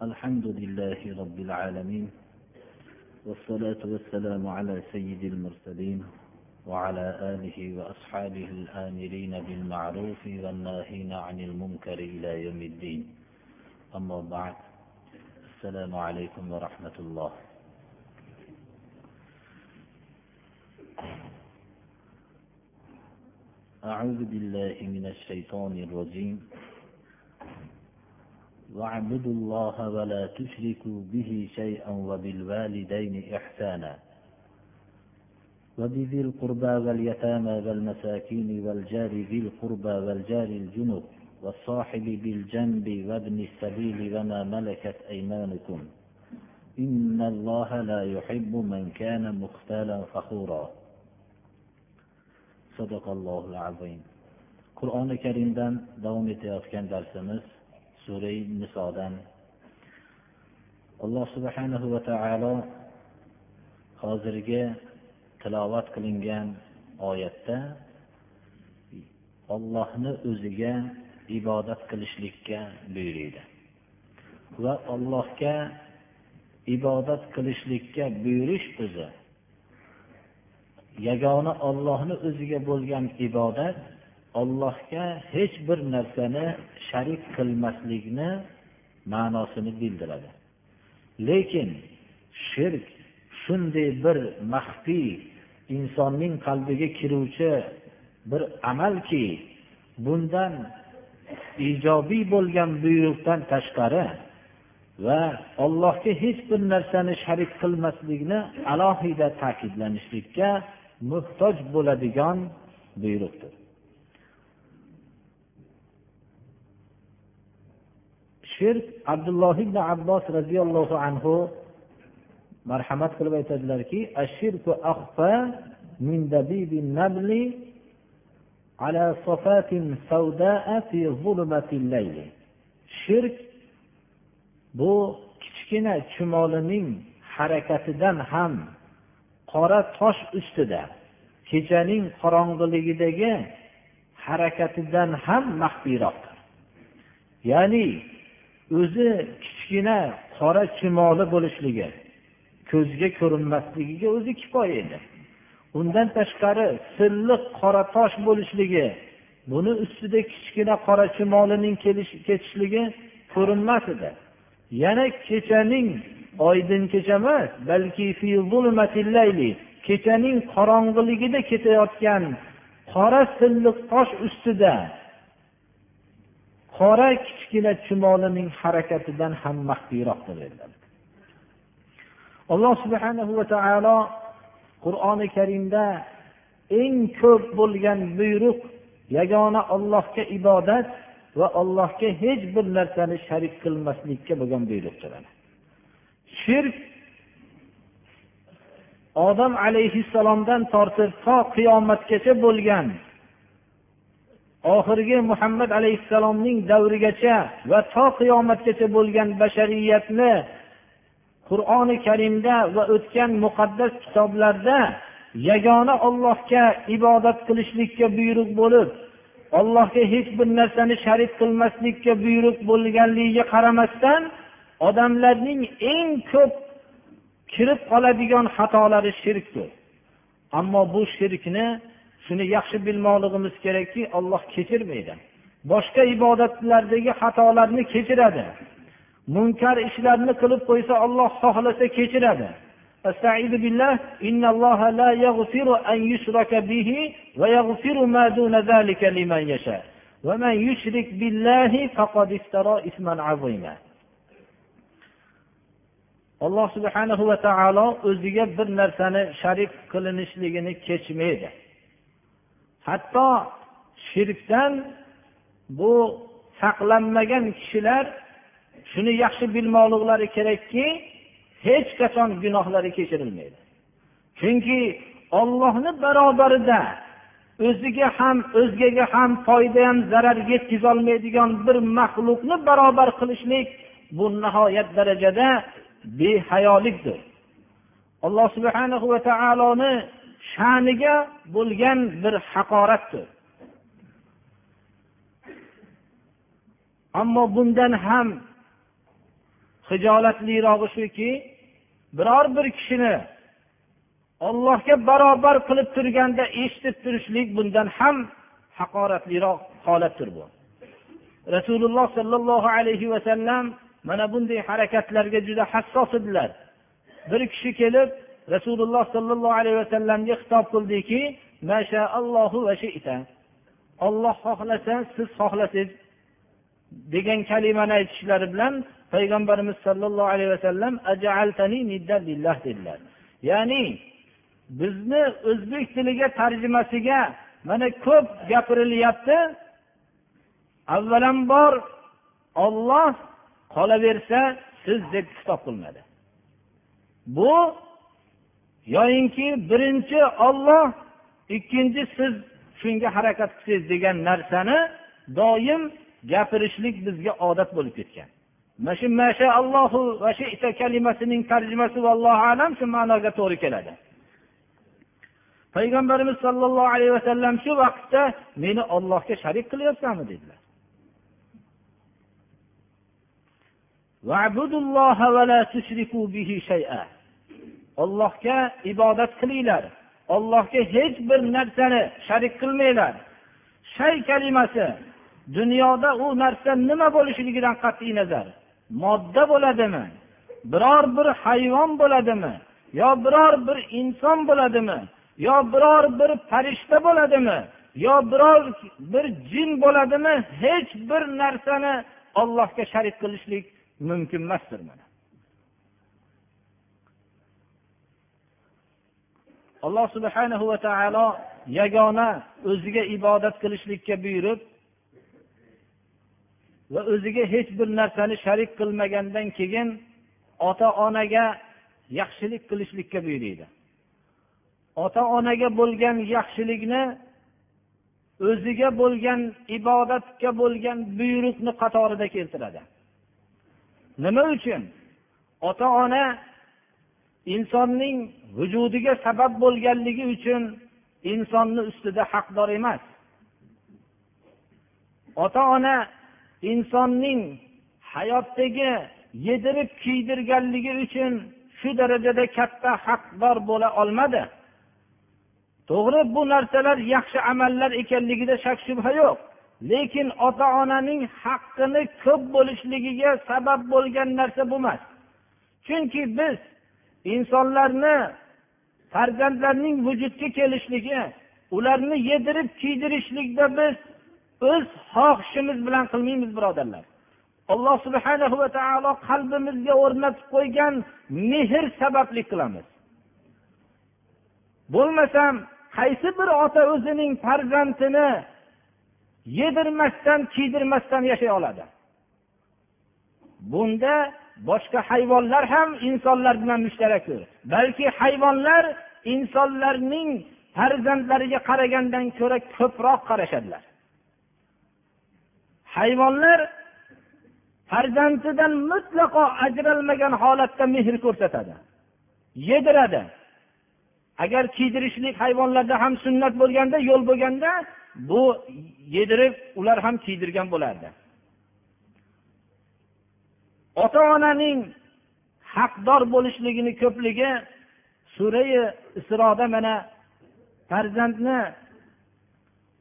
الحمد لله رب العالمين والصلاة والسلام على سيد المرسلين وعلى آله وأصحابه الآمرين بالمعروف والناهين عن المنكر إلى يوم الدين. أما بعد السلام عليكم ورحمة الله. أعوذ بالله من الشيطان الرجيم. واعبدوا الله ولا تشركوا به شيئا وبالوالدين إحسانا. وبذي القربى واليتامى والمساكين والجار ذي القربى والجار الجنب والصاحب بالجنب وابن السبيل وما ملكت أيمانكم. إن الله لا يحب من كان مختالا فخورا. صدق الله العظيم. qur'oni karimdan davom etayotgan darsimiz suray nisodan alloh subhanahu va taolo hozirgi tilovat qilingan oyatda ollohni o'ziga ibodat qilishlikka buyuriydi. Va allohga ibodat qilishlikka buyurish o'zi yagona ollohni o'ziga bo'lgan ibodat ollohga hech bir narsani sharik qilmaslikni ma'nosini bildiradi. Lekin shirk shunday bir maxfiy insonning qalbiga kiruvchi bir amalki bundan ijobiy bo'lgan buyruqdan tashqari va allohga hech bir narsani sharik qilmaslikni alohida ta'kidlanishlikka muhtoj bo'ladigan buyruqdir shirk abdulloh ibn abbos roziyallohu anhu marhamat qilib aytadilarki axfa min dabibin nabli ala fi shirk bu kichkina chumolining harakatidan ham qora tosh ustida kechaning qorong'iligidagi harakatidan ham maxfiyroqdir. Ya'ni o'zi kichkina qora chumoli bo'lishligi ko'zga ko'rinmasligiga o'zi kifoya edi. Undan tashqari silliq qora tosh bo'lishligi buni ustida kichkina qora chumolining ketishligi ko'rinmas edi. Yana kechaning oydin kecha emas balki kechaning qorong'iligida ketayotgan qora silliq tosh ustida qora kichkina chumolining harakatidan ham maxfiyroqdir dedilar alloh subhanahu va taolo qur'oni karimda eng ko'p bo'lgan buyruq yagona ollohga ibodat va allohga hech bir narsani sharik qilmaslikka bo'lgan buyruqdir shirk odam alayhissalomdan tortib to qiyomatgacha bo'lgan oxirgi muhammad alayhissalomning davrigacha va to qiyomatgacha bo'lgan bashariyatni qur'oni karimda va o'tgan muqaddas kitoblarda yagona ollohga ibodat qilishlikka buyruq bo'lib allohga hech bir narsani sharik qilmaslikka buyruq bo'lganligiga qaramasdan odamlarning eng ko'p kirib qoladigan xatolari shirkdir. Ammo bu shirkni shuni yaxshi bilmoqligimiz kerakki olloh kechirmaydi boshqa ibodatlardagi xatolarni kechiradi munkar ishlarni qilib qo'ysa olloh xohlasa kechiradi استعيذ بالله إن الله لا يغفر أن يشرك به ويغفر ما دون ذلك لمن يشاء ومن يشرك بالله فقد افترى إثما عظيما alloh subhanahu va taolo o'ziga bir narsani sharik qilinishligini kechmaydi Hatto shirkdan bu saqlanmagan kishilar shuni yaxshi bilmoqliklari kerakki hech qachon gunohlari kechirilmaydi. Chunki ollohni barobarida o'ziga ham o'zgaga ham foyda ham zarar yetkazolmaydigan bir maxluqni barobar qilishlik bu nihoyat darajada behayolikdir. Alloh subhanahu va taoloni sha'niga bo'lgan bir haqoratdir. Ammo bundan ham hijolatlirogi shuki biror bir kishini ollohga barobar qilib turganda eshitib turishlik bundan ham haqoratliroq holatdir bu. Rasululloh sollallohu alayhi vasallam mana bunday harakatlarga juda hassos edilar. Bir kishi kelib rasululloh sollallohu alayhi vasallamga xitob qildiki olloh xohlasa siz xohlasangiz degan kalimani aytishlari bilan payg'ambarimiz sollallohu alayhi vasallam dedilar. Ya'ni bizni o'zbek tiliga tarjimasiga mana ko'p gapirilyapti. Avvalambor olloh qolaversa siz deb xitob qilinadi bu yoyinki birinchi olloh ikkinchi siz shunga harakat qilsangiz degan narsani doim gapirishlik bizga odat bo'lib ketgan. Mana shu mashaallohu va shita kalimasining tarjimasi vallohu alam shu ma'noga to'g'ri keladi. Payg'ambarimiz sollallohu alayhi vasallam shu vaqtda meni ollohga sharik qilyapsanmi dedilar. Ollohga ibodat qilinglar. Ollohga hech bir narsani sharik qilmanglar. Shay kalimasi dunyoda u narsa nima bo'lishligidan qat'iy nazar. Modda bo'ladimi? Biror bir hayvon bo'ladimi? Yo biror bir inson bo'ladimi? Yo biror bir farishta bo'ladimi? Yo biror bir jin bo'ladimi? Hech bir narsani ollohga sharik qilishlik mumkin emasdir mana. Alloh subhanahu va taolo yagona o'ziga ibodat qilishlikka buyurib va o'ziga hech bir narsani sharik qilmagandan keyin ota onaga yaxshilik qilishlikka buyuriydi. Ota onaga bo'lgan yaxshilikni o'ziga bo'lgan ibodatga bo'lgan buyruqni qatorida keltiradi. Nima uchun? Ota ona insonning vujudiga sabab bo'lganligi uchun insonni ustida haqdor emas. Ota ona insonning hayotdagi yedirib kiydirganligi uchun shu darajada katta haqdor bo'la olmadi. To'g'ri bu narsalar yaxshi amallar ekanligida shak shubha yo'q. Lekin ota onaning haqqini ko'p bo'lishligiga sabab bo'lgan narsa bu emas. Chunki biz insonlarni farzandlarning vujudga kelishligi ularni yedirib kiydirishlikda biz o'z xohishimiz bilan qilmaymiz birodarlar. Alloh subhana va taolo qalbimizga o'rnatib qo'ygan mehr sababli qilamiz. Bo'lmasam qaysi bir ota o'zining farzandini yedirmasdan kiydirmasdan yashay oladi? Bunda boshqa hayvonlar ham insonlar bilan mushtarakdir. Balki hayvonlar insonlarning farzandlariga qaragandan ko'ra ko'proq qarashadilar. Hayvonlar farzandidan mutlaqo ajralmagan holatda mehr ko'rsatadi yediradi. Agar kiydirishlik hayvonlarda ham sunnat bo'lganda yo'l bo'lganda bu yedirib ular ham kiydirgan bo'lardi. Ota onaning haqdor bo'lishligini ko'pligi surai isroda mana farzandni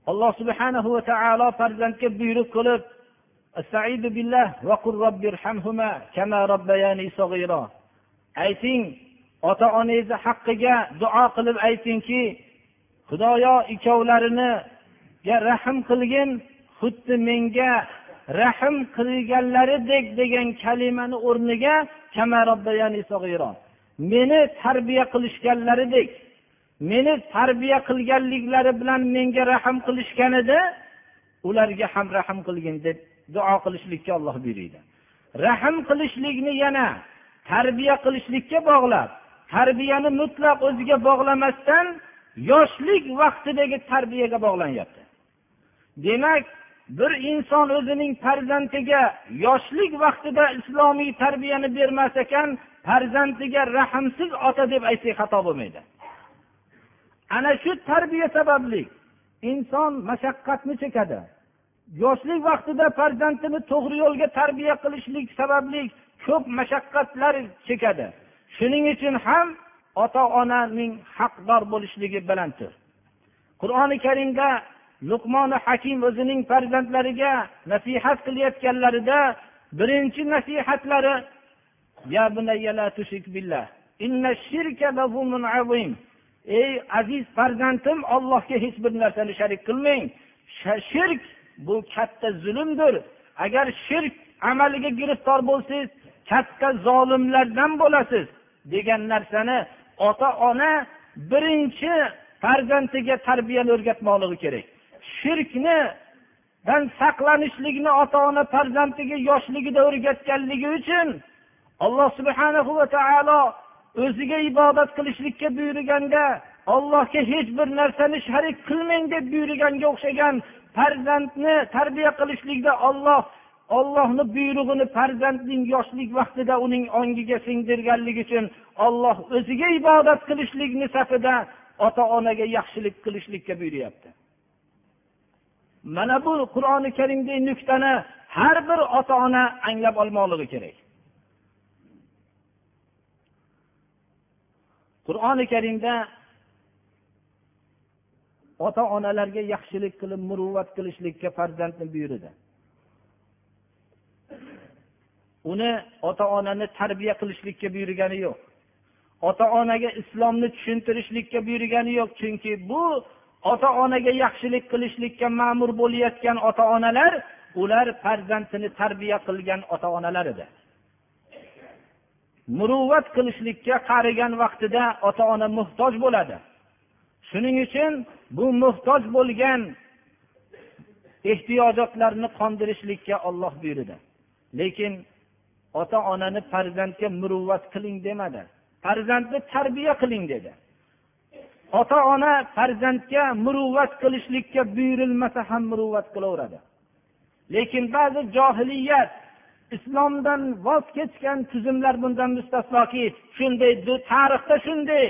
alloh subhanahu va taolo farzandga buyruq qilib ayting ota onangizni haqqiga duo qilib aytingki xudoyo ikkovlarini rahm qilgin xuddi menga rahm qilganlaridek degan kalimani o'rniga meni tarbiya qilishganlaridek meni tarbiya qilganliklari bilan menga rahm qilishgan edi ularga ham rahm qilgin deb duo qilishlikka olloh buyuriydi rahm qilishlikni yana tarbiya qilishlikka bog'lab tarbiyani mutlaq o'ziga bog'lamasdan yoshlik vaqtidagi tarbiyaga bog'lanyapti. Demak bir inson o'zining farzandiga yoshlik vaqtida islomiy tarbiyani bermas ekan farzandiga rahmsiz ota deb aytsak xato bo'lmaydi. Ana shu tarbiya sababli inson mashaqqatni chekadi. Yoshlik vaqtida farzandini to'g'ri yo'lga tarbiya qilishlik sababli ko'p mashaqqatlar chekadi. Shuning uchun ham ota onaning haqdor bo'lishligi balanddir qur'oni karimda luqmoni hakim o'zining farzandlariga nasihat qilayotganlarida birinchi nasihatlari ey aziz farzandim ollohga hech bir narsani sharik qilmang. Shirk bu katta zulmdir. Agar shirk amaliga giriftor bo'lsangiz katta zolimlardan bo'lasiz. degan narsani ota ona birinchi farzandiga tarbiyani o'rgatmoqligi kerak. Shirknidan saqlanishlikni ota ona farzandiga yoshligida o'rgatganligi uchun alloh subhanahu va taolo o'ziga ibodat qilishlikka buyurganda ollohga hech bir narsani sharik qilmang deb buyurganga o'xshagan farzandni tarbiya qilishlikda olloh ollohni buyrug'ini farzandning yoshlik vaqtida uning ongiga singdirganligi uchun olloh o'ziga ibodat qilishlikni safida ota onaga yaxshilik qilishlikka buyuryapti. Mana bu qur'oni karimdagi nuqtani har bir ota ona anglab olmoqligi kerak. Qur'oni karimda ota onalarga yaxshilik qilib muruvvat qilishlikka farzandni buyurdi. Uni ota onani tarbiya qilishlikka buyurgani yo'q. Ota onaga islomni tushuntirishlikka buyurgani yo'q. Chunki bu ota onaga yaxshilik qilishlikka ma'mur bo'layotgan ota onalar ular farzandini tarbiya qilgan ota onalar edi. Muruvvat qilishlikka qarigan vaqtida ota ona muhtoj bo'ladi. Shuning uchun bu muhtoj bo'lgan ehtiyojotlarni qondirishlikka olloh buyurdi. Lekin ota onani farzandga muruvvat qiling demadi. Farzandni tarbiya qiling dedi. Ota ona farzandga muruvvat qilishlikka buyurilmasa ham muruvvat qilaveradi. Lekin ba'zi johiliyat islomdan voz kechgan tuzumlar bundan mustasnoki shunday tarixda shunday.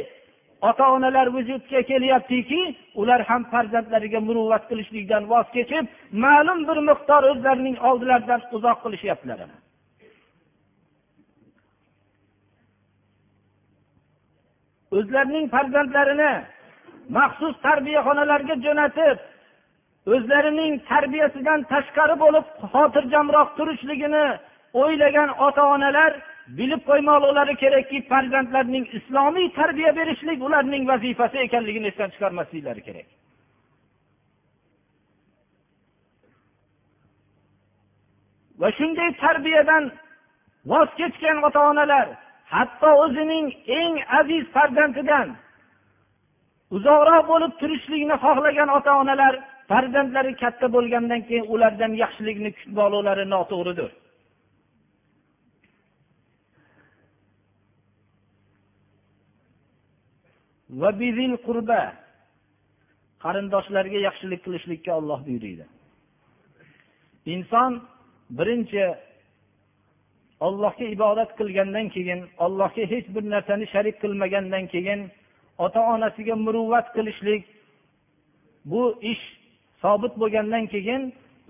Ota onalar vujudga kelyaptiki ular ham farzandlariga muruvvat qilishlikdan voz kechib ma'lum bir miqdor o'zlarining oldilaridan uzoq qilishyaptilar. O'zlarining farzandlarini maxsus tarbiyaxonalarga jo'natib o'zlarining tarbiyasidan tashqari bo'lib xotirjamroq turishligini o'ylagan ota onalar bilib qo'ymoqlari kerakki farzandlarining islomiy tarbiya berishlik ularning vazifasi ekanligini esdan chiqarmasliklari kerak. Va shunday tarbiyadan voz kechgan ota onalar hatto o'zining eng aziz farzandidan uzoqroq bo'lib turishlikni xohlagan ota onalar farzandlari katta bo'lgandan keyin ulardan yaxshilikni kutib oluvlari noto'g'ridir. Va qurba qarindoshlarga yaxshilik qilishlikka olloh buyuriydi inson birinchi ollohga ibodat qilgandan keyin ollohga hech bir narsani sharik qilmagandan keyin ota onasiga muruvvat qilishlik bu ish sobit bo'lgandan keyin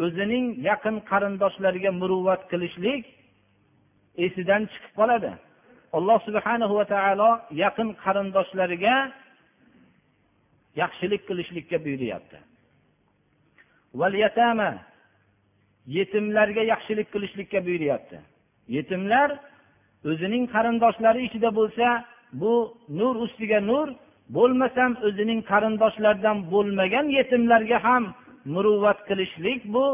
o'zining yaqin qarindoshlariga muruvvat qilishlik esidan chiqib qoladi. Alloh subhanahu va taolo yaqin qarindoshlariga yaxshilik qilishlikka buyuryapti. Yetimlarga yaxshilik qilishlikka buyuryapti. Yetimlar o'zining qarindoshlari ichida bo'lsa bu nur ustiga nur bo'lmasam o'zining qarindoshlaridan bo'lmagan yetimlarga ham muruvvat qilishlik bu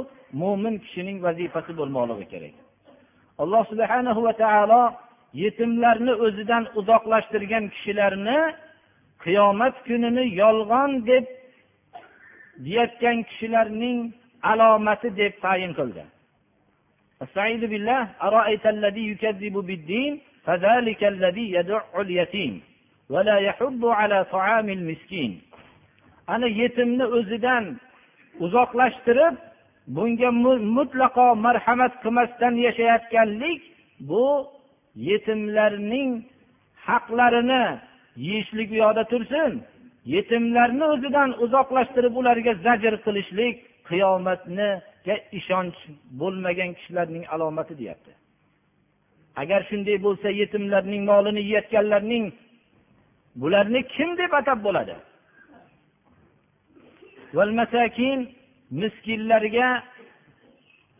mo'min kishining vazifasi bo'lmoqligi kerak. Alloh subhanahu va taolo yetimlarni o'zidan uzoqlashtirgan kishilarni qiyomat kunini yolg'on deb deyayotgan kishilarning alomati deb tayin qildi. فذلك الذي يدع اليتيم ولا يحب على طعام المسكين ana yetimni o'zidan uzoqlashtirib bunga mutlaqo marhamat qilmasdan yashayotganlik bu yetimlarning haqlarini yeyishlik u yoqda tursin yetimlarni o'zidan uzoqlashtirib ularga zajr qilishlik qiyomatniga ishonch bo'lmagan kishilarning alomati deyapti. Agar shunday bo'lsa yetimlarning molini yeyotganlarning bularni kim deb atab bo'ladi? Miskinlarga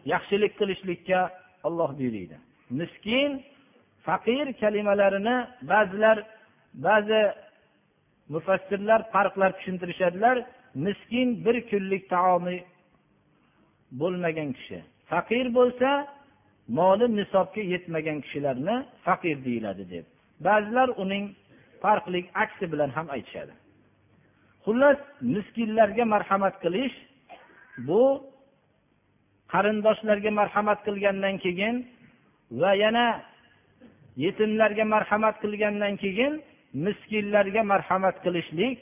yaxshilik qilishlikka olloh buyuriydi. Miskin faqir kalimalarini ba'zilar ba'zi mufassirlar farqlar tushuntirishadilar. Miskin bir kunlik taomi bo'lmagan kishi. Faqir bo'lsa moli nisobga yetmagan kishilarni faqir deyiladi deb. Ba'zilar uning farqli aksi bilan ham aytishadi. Xullas miskinlarga marhamat qilish bu qarindoshlarga marhamat qilgandan keyin va yana yetimlarga marhamat qilgandan keyin miskinlarga marhamat qilishlik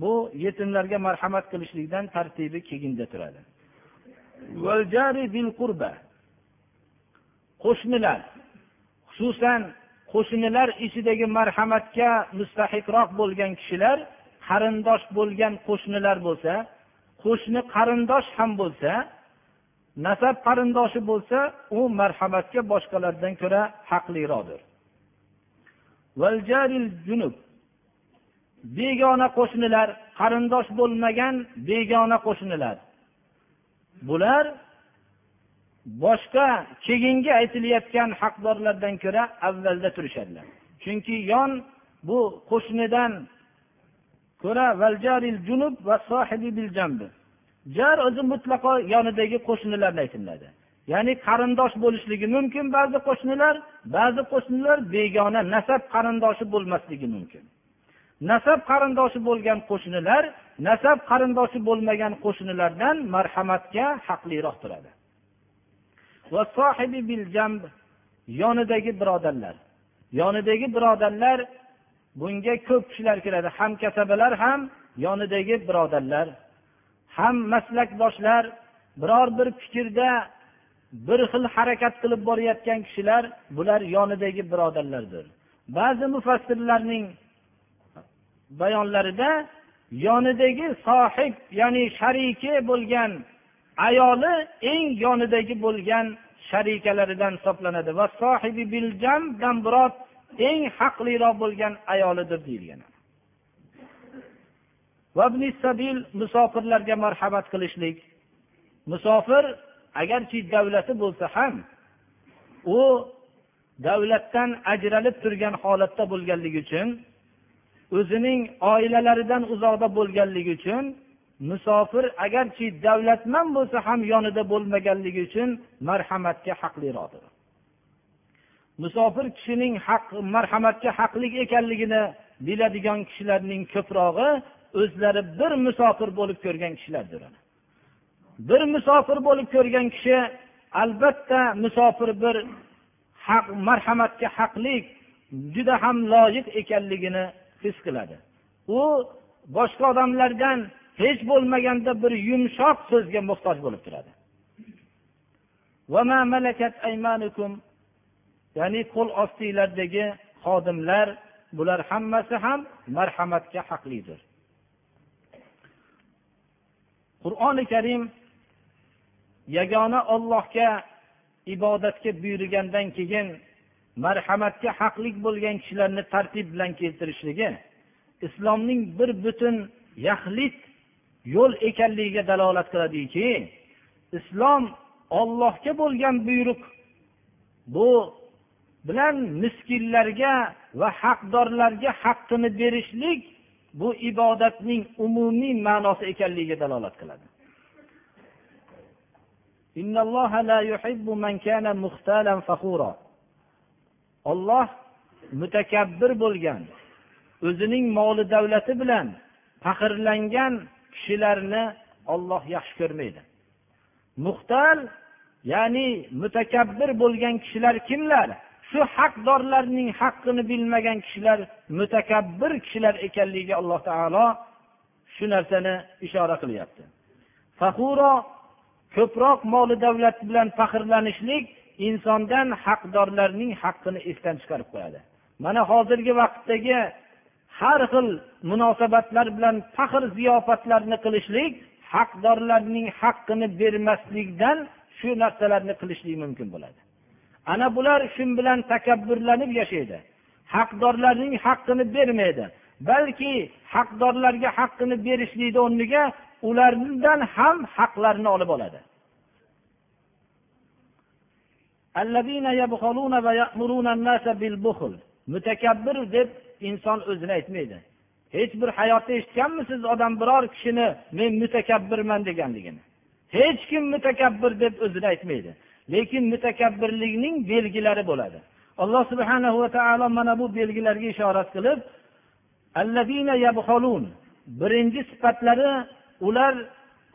bu yetimlarga marhamat qilishlikdan tartibi keyinda turadi. Qo'shnilar xususan qo'shnilar ichidagi marhamatga mustahiqroq bo'lgan kishilar qarindosh bo'lgan qo'shnilar bo'lsa qo'shni qarindosh ham bo'lsa nasab qarindoshi bo'lsa u marhamatga boshqalardan ko'ra haqliroqdir. Begona qo'shnilar qarindosh bo'lmagan begona qo'shnilar. Bular boshqa keyingi aytilayotgan haqdorlardan ko'ra avvalda turishadilar. Chunki yon bu qo'shnidan ko'ra junub va jar o'zi mutlaqo yonidagi qo'shnilarni aytiladi. Ya'ni qarindosh bo'lishligi mumkin ba'zi qo'shnilar ba'zi qo'shnilar begona nasab qarindoshi bo'lmasligi mumkin. Nasab qarindoshi bo'lgan qo'shnilar nasab qarindoshi bo'lmagan qo'shnilardan marhamatga haqliroq turadi. Yonidagi birodarlar. Yonidagi birodarlar bunga ko'p kishilar kiradi. Ham kasabalar ham yonidagi birodarlar. Ham maslakdoshlar biror bir fikrda bir xil harakat qilib borayotgan kishilar bular yonidagi birodarlardir. Ba'zi mufassirlarning bayonlarida yonidagi sohib ya'ni shariki bo'lgan ayoli eng yonidagi bo'lgan sharikalaridan hisoblanadi. Va sohibi biljamdan murod eng haqliroq bo'lgan ayolidir deyilgan. Musofirlarga marhamat qilishlik. Musofir agarki davlati bo'lsa ham u davlatdan ajralib turgan holatda bo'lganligi uchun o'zining oilalaridan uzoqda bo'lganligi uchun musofir agarchi davlatman bo'lsa ham yonida bo'lmaganligi uchun marhamatga haqliroqdir. Musofir kishining haq marhamatga haqli ekanligini biladigan kishilarning ko'prog'i o'zlari bir musofir bo'lib ko'rgan kishilardir. Bir musofir bo'lib ko'rgan kishi albatta musofir bir haq marhamatga haqli juda ham loyiq ekanligini his qiladi. U boshqa odamlardan hech bo'lmaganda bir yumshoq so'zga muhtoj bo'lib turadi. Ya'ni qo'l ostinglardagi xodimlar bular hammasi ham marhamatga haqlidir. Qur'oni karim yagona ollohga ibodatga buyurgandan keyin marhamatga haqli bo'lgan kishilarni tartib bilan keltirishligi islomning bir butun yaxlit yo'l ekanligiga dalolat qiladiki islom ollohga bo'lgan buyruq bu bilan miskinlarga va haqdorlarga haqqini berishlik bu ibodatning umumiy ma'nosi ekanligiga dalolat qiladi. Olloh mutakabbir bo'lgan o'zining moli davlati bilan faxrlangan kishilarni olloh yaxshi ko'rmaydi. Muxtal ya'ni mutakabbir bo'lgan kishilar kimlar? Shu haqdorlarning haqqini bilmagan kishilar mutakabbir kishilar ekanligiga alloh taolo shu narsani ishora qilyapti. Faxuro ko'proq moli davlat bilan faxrlanishlik insondan haqdorlarning haqqini esdan chiqarib qo'yadi. Mana hozirgi vaqtdagi har xil munosabatlar bilan faxr ziyofatlarni qilishlik haqdorlarning haqqini bermaslikdan shu narsalarni qilishlik mumkin bo'ladi. Ana bular shu bilan takabburlanib yashaydi. Haqdorlarning haqqini bermaydi balki haqdorlarga haqqini berishlikni o'rniga ulardan ham haqlarini olib oladi. Mutakabbir deb inson o'zini aytmaydi. Hech bir hayotda eshitganmisiz odam biror kishini men mutakabbirman deganligini? Hech kim mutakabbir deb o'zini aytmaydi. Lekin mutakabbirlikning belgilari bo'ladi. Alloh subhana va taolo mana bu belgilarga ishorat qilib birinchi sifatlari ular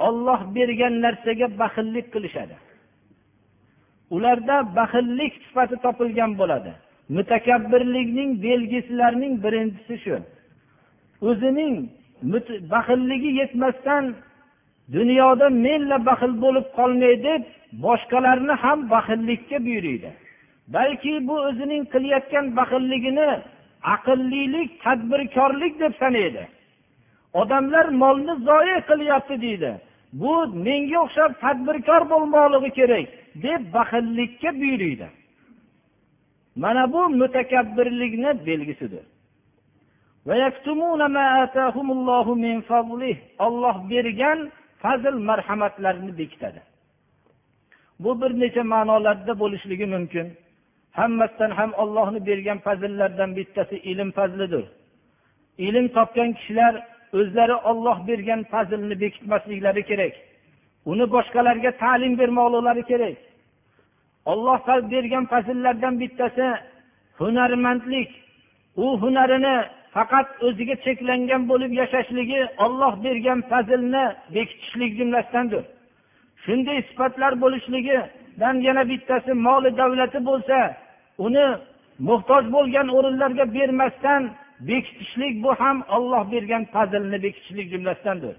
olloh bergan narsaga baxillik qilishadi. Ularda baxillik sifati topilgan bo'ladi. Mutakabbirlikning belgisilarining birinchisi shu. O'zining baxilligi yetmasdan dunyoda menla baxil bo'lib qolmay deb boshqalarni ham baxillikka buyuriydi. Balki bu o'zining qilayotgan baxilligini aqllilik tadbirkorlik deb sanaydi. Odamlar molni zoye qilyapti deydi. Bu menga o'xshab tadbirkor bo'lmoqligi kerak. Deb baxillikka buyuriydi. Mana bu mutakabbirlikni belgisidir. olloh bergan fazl marhamatlarini bekitadi bu bir necha ma'nolarda bo'lishligi mumkin. Hammasidan ham ollohni bergan fazillardan bittasi ilm fazlidir. Ilm topgan kishilar o'zlari olloh bergan fazlni bekitmasliklari kerak. Uni boshqalarga ta'lim bermoqliklari kerak. Olloh bergan fazillardan bittasi hunarmandlik. U hunarini faqat o'ziga cheklangan bo'lib yashashligi olloh bergan fazilni bekitishlik jumlasidandir. Shunday sifatlar bo'lishligidan yana bittasi moli davlati bo'lsa uni muhtoj bo'lgan o'rinlarga bermasdan bekitishlik bu ham olloh bergan fazilni bekitishlik jumlasidandir.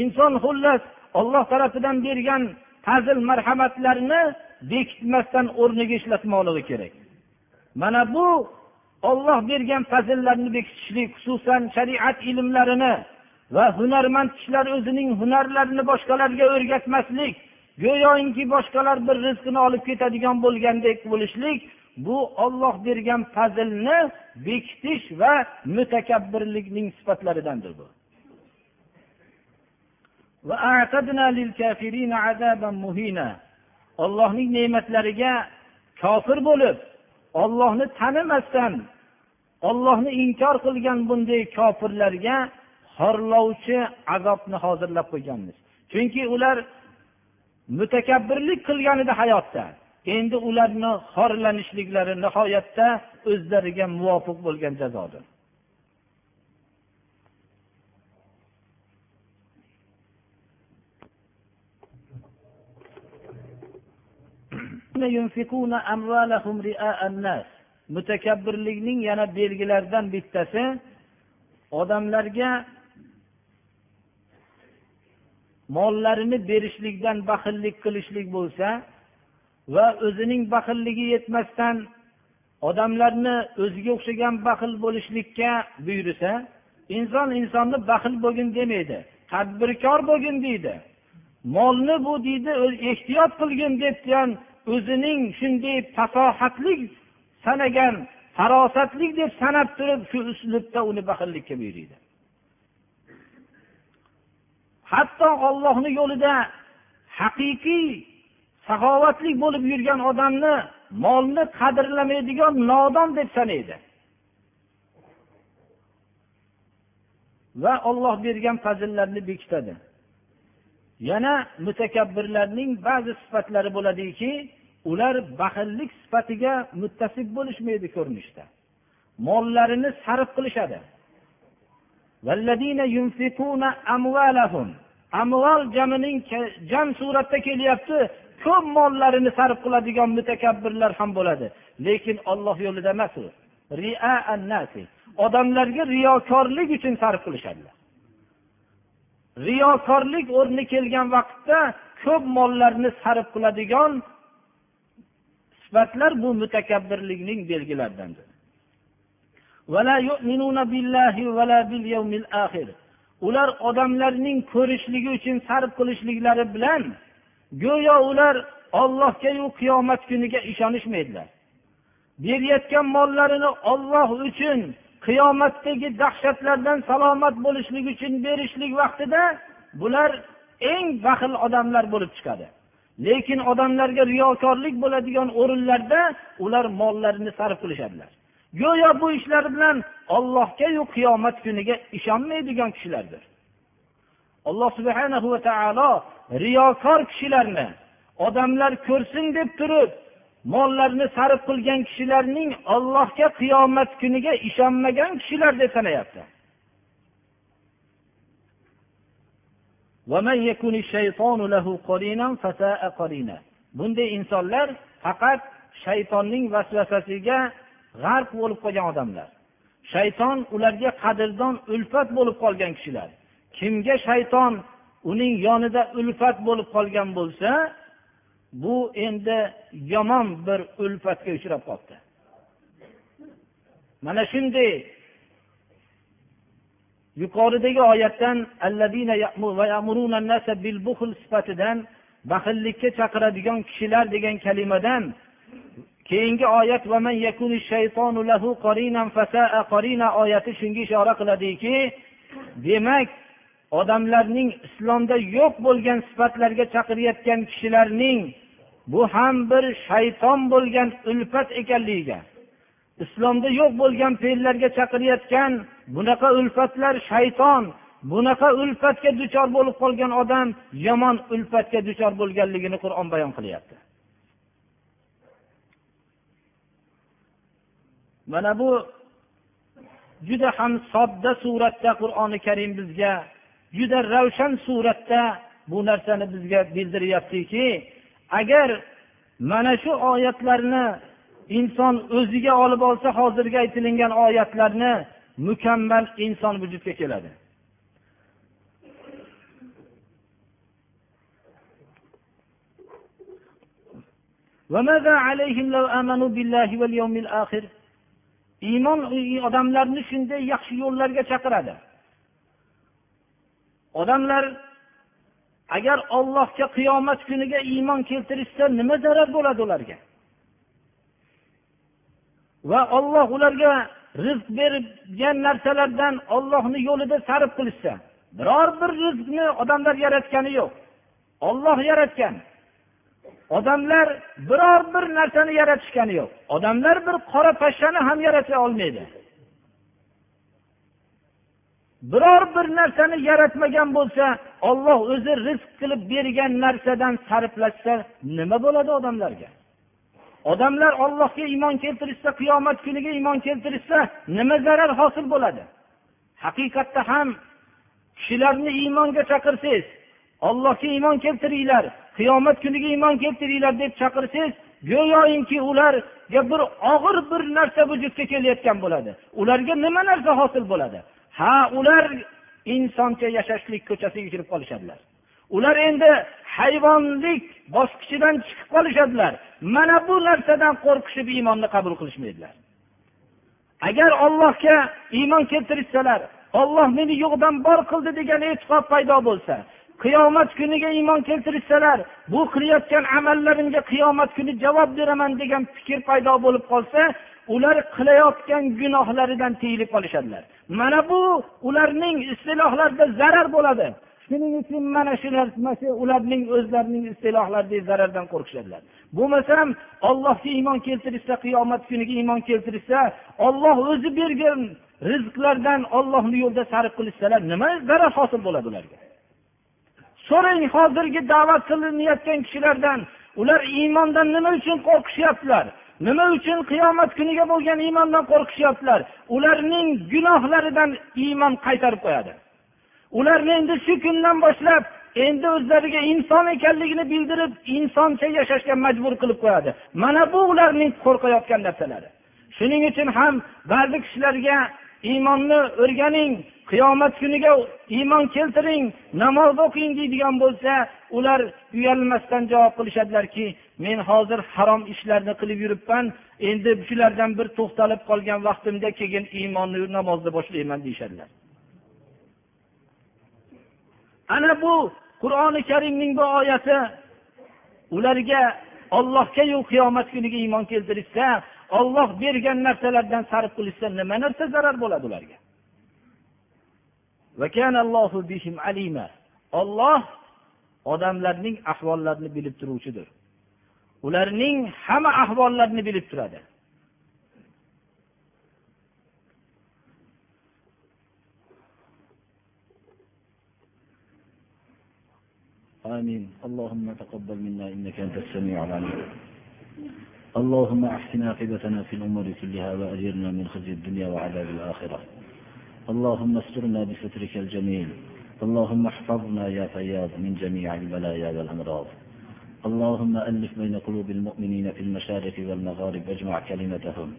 Inson xullas olloh tarafidan bergan fazil marhamatlarni bekitmasdan o'rniga ishlatmoqligi kerak. Mana bu olloh bergan fazillarni bekitishlik xususan shariat ilmlarini va hunarmand kishilar o'zining hunarlarini boshqalarga o'rgatmaslik go'yoki boshqalar bir rizqini olib ketadigan bo'lgandek bo'lishlik bu olloh bergan fazilni bekitish va mutakabbirlikning sifatlaridandir bu. Ollohning ne'matlariga kofir bo'lib ollohni tanimasdan ollohni inkor qilgan bunday kofirlarga xorlovchi azobni hozirlab qo'yganmiz. Chunki ular mutakabbirlik qilgan edi hayotda. Endi ularni xorlanishliklari nihoyatda o'zlariga muvofiq bo'lgan jazodir. Mutakabbirlikning yana belgilaridan bittasi odamlarga mollarini berishlikdan baxillik qilishlik bo'lsa va o'zining baxilligi yetmasdan odamlarni o'ziga o'xshagan baxil bo'lishlikka buyursa inson insonni baxil bo'lgin demaydi tadbirkor bo'lgin deydi molni bu deydi ehtiyot qilgin deb o'zining shunday fasohatli sanagan farosatli deb sanab turib shu uslubda uni baxillikka buyuriydi hatto ollohni yo'lida haqiqiy saxovatli bo'lib yurgan odamni molni qadrlamaydigan nodon deb sanaydi. Va olloh bergan fazillarni bekitadi. Yana mutakabbirlarning ba'zi sifatlari bo'ladiki ular baxillik sifatiga muttasib bo'lishmaydi ko'rinishda. Mollarini sarf qilishadi. Amvol jamining jam suratda kelyapti ko'p mollarini sarf qiladigan mutakabbirlar ham bo'ladi. Lekin olloh yo'lida emas u. Odamlarga riyokorlik uchun sarf qilishadilar. Riyokorlik o'rni kelgan vaqtda ko'p mollarni sarf qiladigan sifatlar bu mutakabbirlikning belgilaridandir. Ular odamlarning ko'rishligi uchun sarf qilishliklari bilan go'yo ular ollohgayu qiyomat kuniga ishonishmaydilar. Berayotgan mollarini olloh uchun qiyomatdagi dahshatlardan salomat bo'lishlik uchun berishlik vaqtida bular eng baxil odamlar bo'lib chiqadi. Lekin odamlarga riyokorlik bo'ladigan o'rinlarda ular mollarini sarf qilishadilar. Go'yo bu ishlar bilan ollohgayu qiyomat kuniga ishonmaydigan kishilardir. Alloh subhana va taolo riyokor kishilarni odamlar ko'rsin deb turib mollarini sarf qilgan kishilarning ollohga qiyomat kuniga ishonmagan kishilar deb sanayapti. Bunday insonlar faqat shaytonning vasvasasiga g'arq bo'lib qolgan odamlar. Shayton ularga qadrdon ulfat bo'lib qolgan kishilar. Kimga shayton uning yonida ulfat bo'lib qolgan bo'lsa bu endi yomon bir ulfatga uchrab qolibdi. Mana shunday yuqoridagi oyatdan sifatidan baxillikka chaqiradigan kishilar degan kalimadan keyingi oyat oyati shunga ishora qiladiki demak odamlarning islomda yo'q bo'lgan sifatlarga chaqirayotgan kishilarning bu ham bir shayton bo'lgan ulfat ekanligiga islomda yo'q bo'lgan fe'llarga chaqirayotgan bunaqa ulfatlar shayton bunaqa ulfatga duchor bo'lib qolgan odam yomon ulfatga duchor bo'lganligini qur'on bayon qilyapti. Mana bu juda ham sodda suratda qur'oni karim bizga juda ravshan suratda bu narsani bizga bildiryaptiki agar mana shu oyatlarni inson o'ziga olib olsa hozirgi aytilingan oyatlarni mukammal inson vujudga keladi. Iymon odamlarni shunday yaxshi yo'llarga chaqiradi. Odamlar agar ollohga qiyomat kuniga iymon keltirishsa nima zarar bo'ladi ularga? Va olloh ularga rizq bergan narsalardan ollohni yo'lida sarf qilishsa biror bir rizqni odamlar yaratgani yo'q. Olloh yaratgan. Odamlar biror bir narsani yaratishgani yo'q. Odamlar bir qora pashshani ham yarata olmaydi. Biror bir narsani yaratmagan bo'lsa olloh o'zi rizq qilib bergan narsadan sarflashsa nima bo'ladi odamlarga? Odamlar ollohga iymon keltirishsa qiyomat kuniga iymon keltirishsa nima zarar hosil bo'ladi? Haqiqatda ham kishilarni iymonga chaqirsangiz ollohga iymon keltiringlar qiyomat kuniga iymon keltiringlar deb chaqirsangiz go'yoki ularga bir og'ir bir narsa vujudga kelayotgan bo'ladi. Ularga nima narsa hosil bo'ladi? Ha ular insoncha yashashlik ko'chasiga kirib qolishadilar. Ular endi hayvonlik bosqichidan chiqib qolishadilar. Mana bu narsadan qo'rqishib iymonni qabul qilishmaydilar. Agar ollohga iymon keltirishsalar olloh meni yo'qdan bor qildi degan e'tiqod paydo bo'lsa qiyomat kuniga iymon keltirishsalar bu qilayotgan amallarimga qiyomat kuni javob beraman degan fikr paydo bo'lib qolsa ular qilayotgan gunohlaridan tiyilib qolishadilar. Mana bu ularning istilohlarida zarar bo'ladi. Shuning uchun mana shu narsa ularning o'zlarining istilohlarida zarardan qo'rqishadilar. Bo'lmasam ollohga iymon keltirishsa qiyomat kuniga iymon keltirishsa olloh o'zi bergan rizqlardan ollohni yo'lida sarf qilishsalar nima zarar hosil bo'ladi ularga? So'rang hozirgi da'vat qilinayotgan kishilardan ular iymondan nima uchun qo'rqishyaptilar? Nima uchun qiyomat kuniga bo'lgan iymondan qo'rqishyaptilar? Ularning gunohlaridan iymon qaytarib qo'yadi? Ularni endi shu kundan boshlab endi o'zlariga inson ekanligini bildirib insoncha yashashga majbur qilib qo'yadi. Mana bu ularning qo'rqayotgan narsalari. Shuning uchun ham ba'zi kishilarga iymonni o'rganing qiyomat kuniga iymon keltiring namoz o'qing deydigan bo'lsa ular uyalmasdan javob qilishadilarki men hozir harom ishlarni qilib yuribman endi shulardan bir to'xtalib qolgan vaqtimda keyin iymonni namozni boshlayman deyishadilar. Ana bu qur'oni karimning bu oyati. Ularga ollohgayu qiyomat kuniga iymon keltirishsa olloh bergan narsalardan sarf qilishsa nima narsa zarar bo'ladi ularga? Olloh odamlarning ahvollarini bilib turuvchidir. Ularning hamma ahvollarini bilib turadi. آمين. اللهم تقبل منا إنك أنت السميع العليم. اللهم أحسن عاقبتنا في الأمور كلها وأجرنا من خزي الدنيا وعذاب الآخرة. اللهم استرنا بسترك الجميل. اللهم احفظنا يا فياض من جميع البلايا والأمراض. اللهم ألف بين قلوب المؤمنين في المشارق والمغارب واجمع كلمتهم.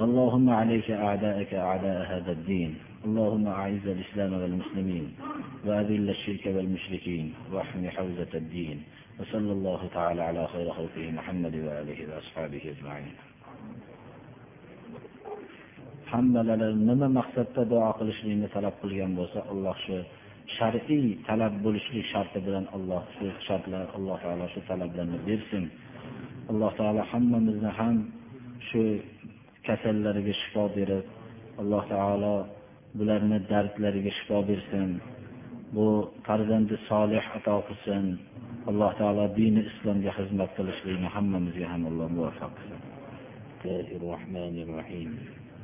اللهم عليك أعداءك أعداء هذا الدين. اللهم أعز الإسلام والمسلمين وأذل الشرك والمشركين واحم حوزة الدين وصلى الله تعالى على خير خلقه محمد وآله وأصحابه أجمعين hammalari nima maqsadda duo qilishlikni talab qilgan bo'lsa alloh shu shar'iy talab bo'lishlik sharti bilan alloh shu shartlar alloh taolo shu talablarni bersin alloh taolo hammamizni ham shu kasallariga shifo berib alloh taolo bularni dardlariga shifo bersin bu farzandi solih ato qilsin alloh taolo dini islomga xizmat qilishlikni hammamizga ham alloh muvaffaq qilsin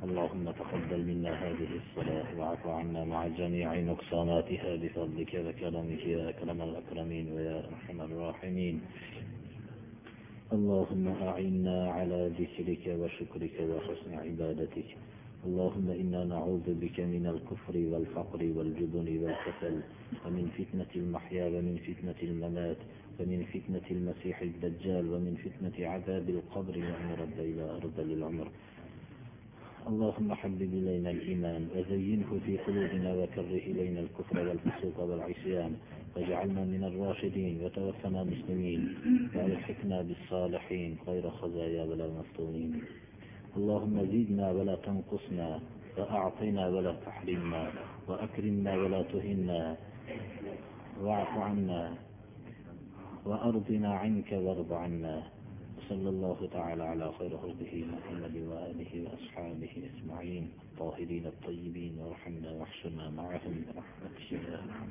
اللهم تقبل منا هذه الصلاة واعف عنا مع جميع نقصاناتها بفضلك وكرمك يا أكرم الأكرمين ويا أرحم الراحمين اللهم أعنا على ذكرك وشكرك وحسن عبادتك اللهم إنا نعوذ بك من الكفر والفقر والجبن والكسل ومن فتنة المحيا ومن فتنة الممات ومن فتنة المسيح الدجال ومن فتنة عذاب القبر وأن رد إلى أرض للعمر اللهم حبب إلينا الإيمان وزينه في قلوبنا وكره إلينا الكفر والفسوق والعصيان واجعلنا من الراشدين وتوفنا مسلمين وألحقنا بالصالحين غير خزايا ولا مفتونين. اللهم زدنا ولا تنقصنا وأعطنا ولا تحرمنا وأكرمنا ولا تهنا واعف عنا وأرضنا عنك وارض عنا. صلى الله تعالى على خير خلقه محمد وآله وأصحابه أجمعين الطاهرين الطيبين وارحمنا واحشرنا معهم برحمتك يا أرحم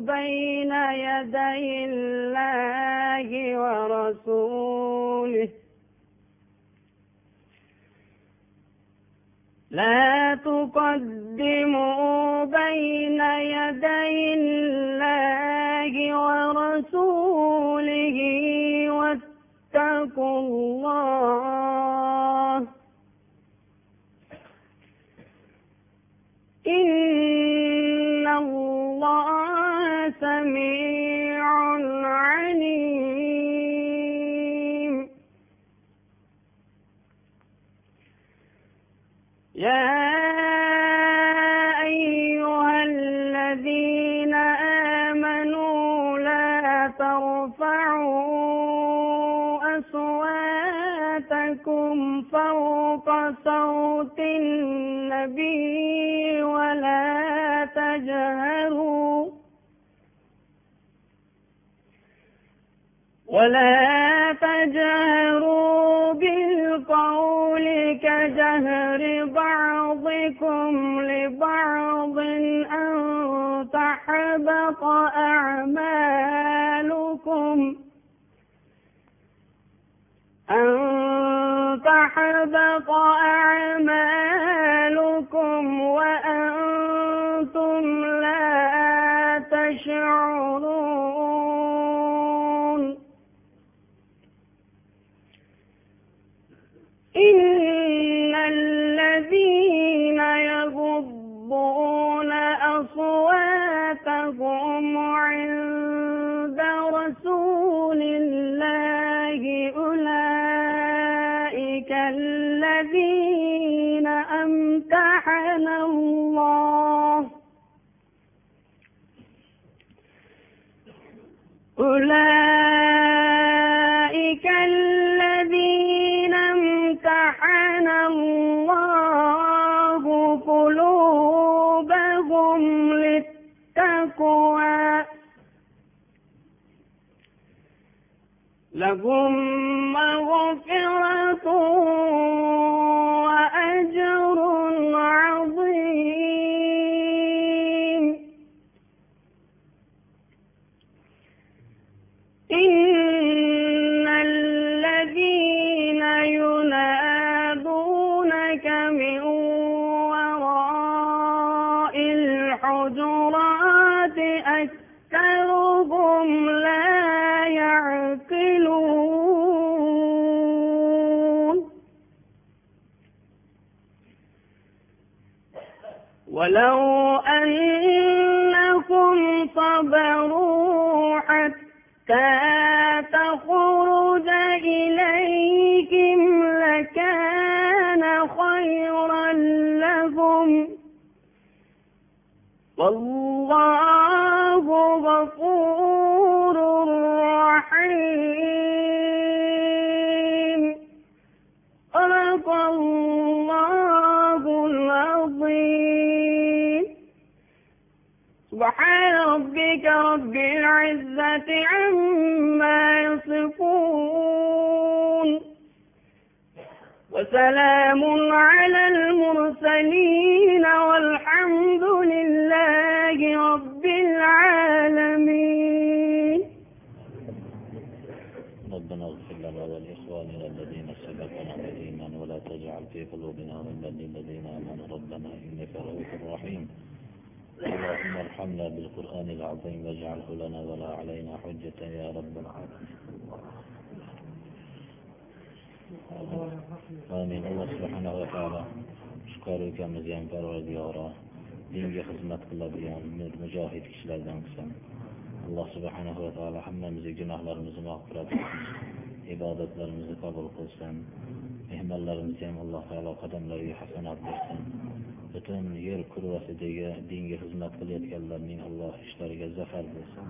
بين يدي الله ورسوله. لا تقدموا بين يدي الله ورسوله واتقوا الله. إن سميع عليم. يا أيها الذين آمنوا لا ترفعوا أصواتكم فوق صوت النبي ولا تجهروا ولا تجهروا بالقول كجهر بعضكم لبعض أن تحبط أعمالكم أن تحبط أمتحن الله. أولئك الذين امتحن الله قلوبهم للتقوى. لهم مغفرة والله غفور رحيم. صدق الله العظيم. سبحان ربك رب العزة عما يصفون. وسلام على المرسلين والحمد لله رب العالمين. ربنا اغفر لنا ولإخواننا الذين سبقونا بالإيمان ولا تجعل في قلوبنا غلا للذين آمنوا. ربنا إنك رؤوف رحيم. اللهم ارحمنا بالقرآن العظيم واجعله لنا ولا علينا حجة يا رب العالمين. Amin. Alloh subhanahu va taolo shukor ukamizga ham parvardigoro dinga xizmat qiladigan mujohid kishilardan qilsin. Alloh subhanahu va taolo hammamizning gunohlarimizni mag'firat qilsin. Ibodatlarimizni qabul qilsin. Mehmonlarimizni ham Alloh taolo qadamlariga hasanat bersin. Butun yer kurrasidagi dinga xizmat qilayotganlarning Alloh ishlariga zafar bersin.